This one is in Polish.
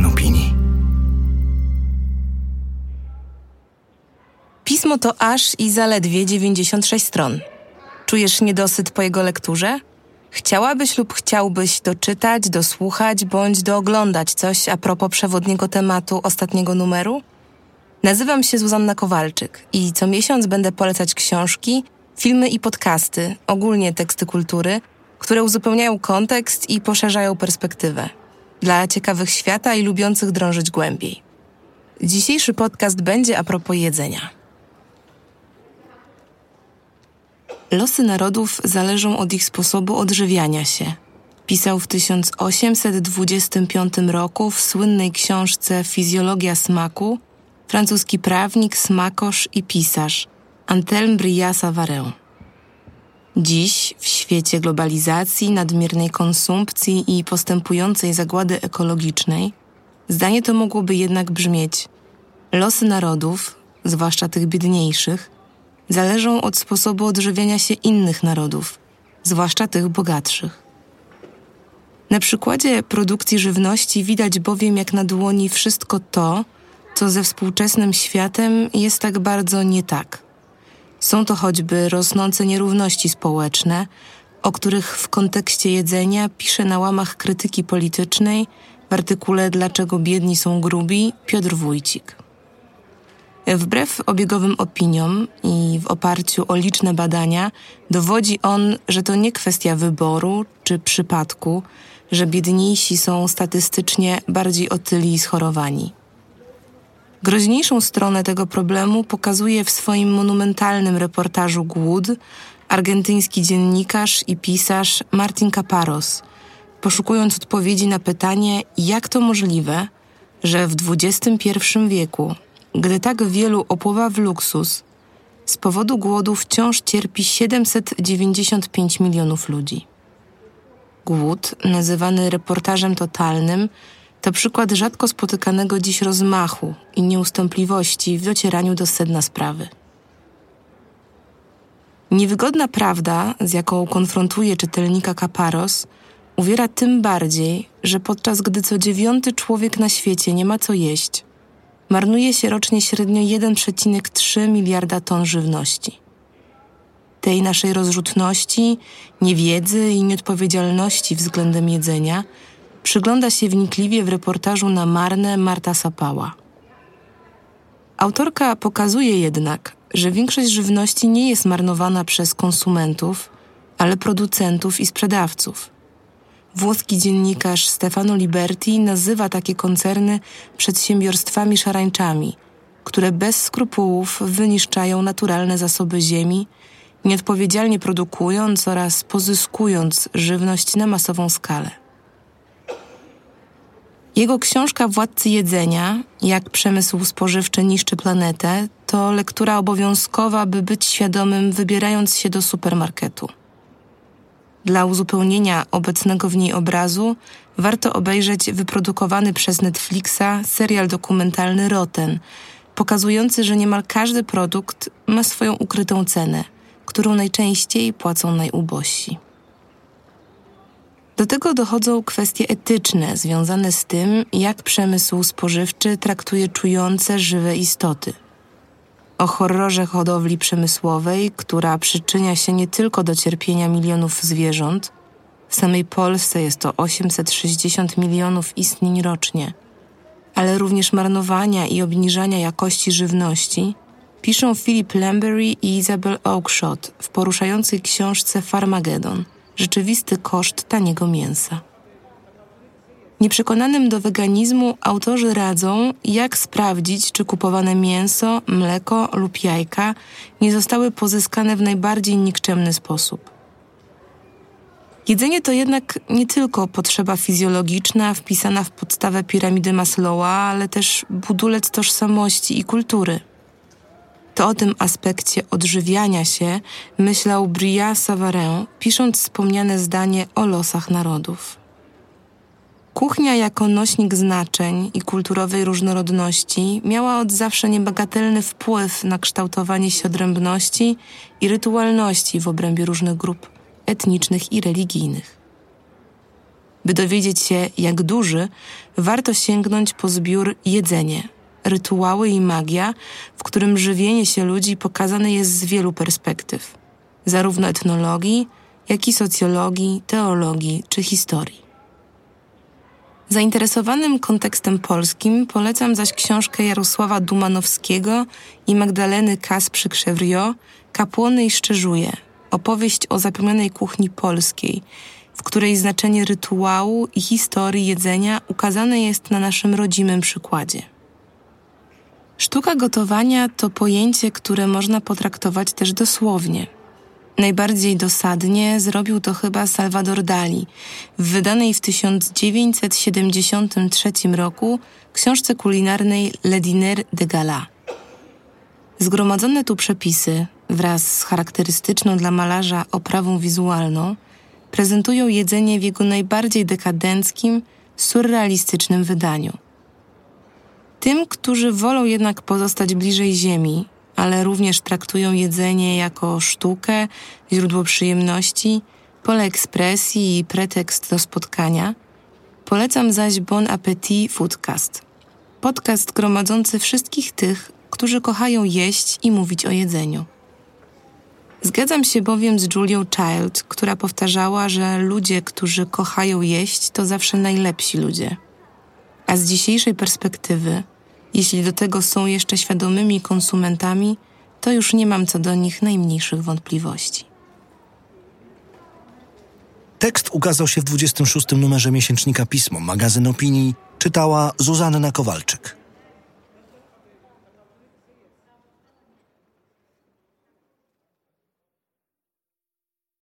magazyn opinii. Pismo to aż i zaledwie 96 stron. Czujesz niedosyt po jego lekturze? Chciałabyś lub chciałbyś doczytać, dosłuchać bądź dooglądać coś a propos przewodniego tematu ostatniego numeru? Nazywam się Zuzanna Kowalczyk i co miesiąc będę polecać książki, filmy i podcasty, ogólnie teksty kultury, które uzupełniają kontekst i poszerzają perspektywę. Dla ciekawych świata i lubiących drążyć głębiej. Dzisiejszy podcast będzie a propos jedzenia. Losy narodów zależą od ich sposobu odżywiania się. Pisał w 1825 roku w słynnej książce Fizjologia smaku francuski prawnik, smakosz i pisarz Antelme Brillat Savarin. Dziś, w świecie globalizacji, nadmiernej konsumpcji i postępującej zagłady ekologicznej, zdanie to mogłoby jednak brzmieć: Losy narodów, zwłaszcza tych biedniejszych, zależą od sposobu odżywiania się innych narodów, zwłaszcza tych bogatszych. Na przykładzie produkcji żywności widać bowiem jak na dłoni wszystko to, co ze współczesnym światem jest tak bardzo nie tak. Są to choćby rosnące nierówności społeczne, o których w kontekście jedzenia pisze na łamach krytyki politycznej w artykule Dlaczego biedni są grubi Piotr Wójcik. Wbrew obiegowym opiniom i w oparciu o liczne badania, dowodzi on, że to nie kwestia wyboru czy przypadku, że biedniejsi są statystycznie bardziej otyli i schorowani. Groźniejszą stronę tego problemu pokazuje w swoim monumentalnym reportażu Głód argentyński dziennikarz i pisarz Martin Caparos, poszukując odpowiedzi na pytanie, jak to możliwe, że w XXI wieku, gdy tak wielu opływa w luksus, z powodu głodu wciąż cierpi 795 milionów ludzi. Głód, nazywany reportażem totalnym, to przykład rzadko spotykanego dziś rozmachu i nieustępliwości w docieraniu do sedna sprawy. Niewygodna prawda, z jaką konfrontuje czytelnika Kaparos, uwiera tym bardziej, że podczas gdy co dziewiąty człowiek na świecie nie ma co jeść, marnuje się rocznie średnio 1,3 miliarda ton żywności. Tej naszej rozrzutności, niewiedzy i nieodpowiedzialności względem jedzenia – przygląda się wnikliwie w reportażu na Marne Marta Sapała. Autorka pokazuje jednak, że większość żywności nie jest marnowana przez konsumentów, ale producentów i sprzedawców. Włoski dziennikarz Stefano Liberti nazywa takie koncerny przedsiębiorstwami szarańczami, które bez skrupułów wyniszczają naturalne zasoby ziemi, nieodpowiedzialnie produkując oraz pozyskując żywność na masową skalę. Jego książka Władcy Jedzenia, jak przemysł spożywczy niszczy planetę, to lektura obowiązkowa, by być świadomym, wybierając się do supermarketu. Dla uzupełnienia obecnego w niej obrazu warto obejrzeć wyprodukowany przez Netflixa serial dokumentalny Roten, pokazujący, że niemal każdy produkt ma swoją ukrytą cenę, którą najczęściej płacą najubożsi. Do tego dochodzą kwestie etyczne związane z tym, jak przemysł spożywczy traktuje czujące żywe istoty. O horrorze hodowli przemysłowej, która przyczynia się nie tylko do cierpienia milionów zwierząt, w samej Polsce jest to 860 milionów istnień rocznie, ale również marnowania i obniżania jakości żywności, piszą Philip Lambery i Isabel Oakeshott w poruszającej książce Farmageddon – rzeczywisty koszt taniego mięsa. Nieprzekonanym do weganizmu autorzy radzą, jak sprawdzić, czy kupowane mięso, mleko lub jajka nie zostały pozyskane w najbardziej nikczemny sposób. Jedzenie to jednak nie tylko potrzeba fizjologiczna wpisana w podstawę piramidy Maslowa, ale też budulec tożsamości i kultury. To o tym aspekcie odżywiania się myślał Brillat Savarin, pisząc wspomniane zdanie o losach narodów. Kuchnia jako nośnik znaczeń i kulturowej różnorodności miała od zawsze niebagatelny wpływ na kształtowanie się odrębności i rytualności w obrębie różnych grup etnicznych i religijnych. By dowiedzieć się, jak duży, warto sięgnąć po zbiór Jedzenie, rytuały i magia, w którym żywienie się ludzi pokazane jest z wielu perspektyw, zarówno etnologii, jak i socjologii, teologii czy historii. Zainteresowanym kontekstem polskim polecam zaś książkę Jarosława Dumanowskiego i Magdaleny Kasprzy-Krzewrio Kapłony i Szczerzuje, opowieść o zapomnianej kuchni polskiej, w której znaczenie rytuału i historii jedzenia ukazane jest na naszym rodzimym przykładzie. Sztuka gotowania to pojęcie, które można potraktować też dosłownie – Najbardziej dosadnie zrobił to chyba Salvador Dali w wydanej w 1973 roku książce kulinarnej Le Diner de Gala. Zgromadzone tu przepisy wraz z charakterystyczną dla malarza oprawą wizualną prezentują jedzenie w jego najbardziej dekadenckim, surrealistycznym wydaniu. Tym, którzy wolą jednak pozostać bliżej ziemi ale również traktują jedzenie jako sztukę, źródło przyjemności, pole ekspresji i pretekst do spotkania. Polecam zaś Bon Appetit Foodcast. Podcast gromadzący wszystkich tych, którzy kochają jeść i mówić o jedzeniu. Zgadzam się bowiem z Julią Child, która powtarzała, że ludzie, którzy kochają jeść, to zawsze najlepsi ludzie. A z dzisiejszej perspektywy jeśli do tego są jeszcze świadomymi konsumentami, to już nie mam co do nich najmniejszych wątpliwości. Tekst ukazał się w 26 numerze miesięcznika Pismo, magazyn opinii, czytała Zuzanna Kowalczyk.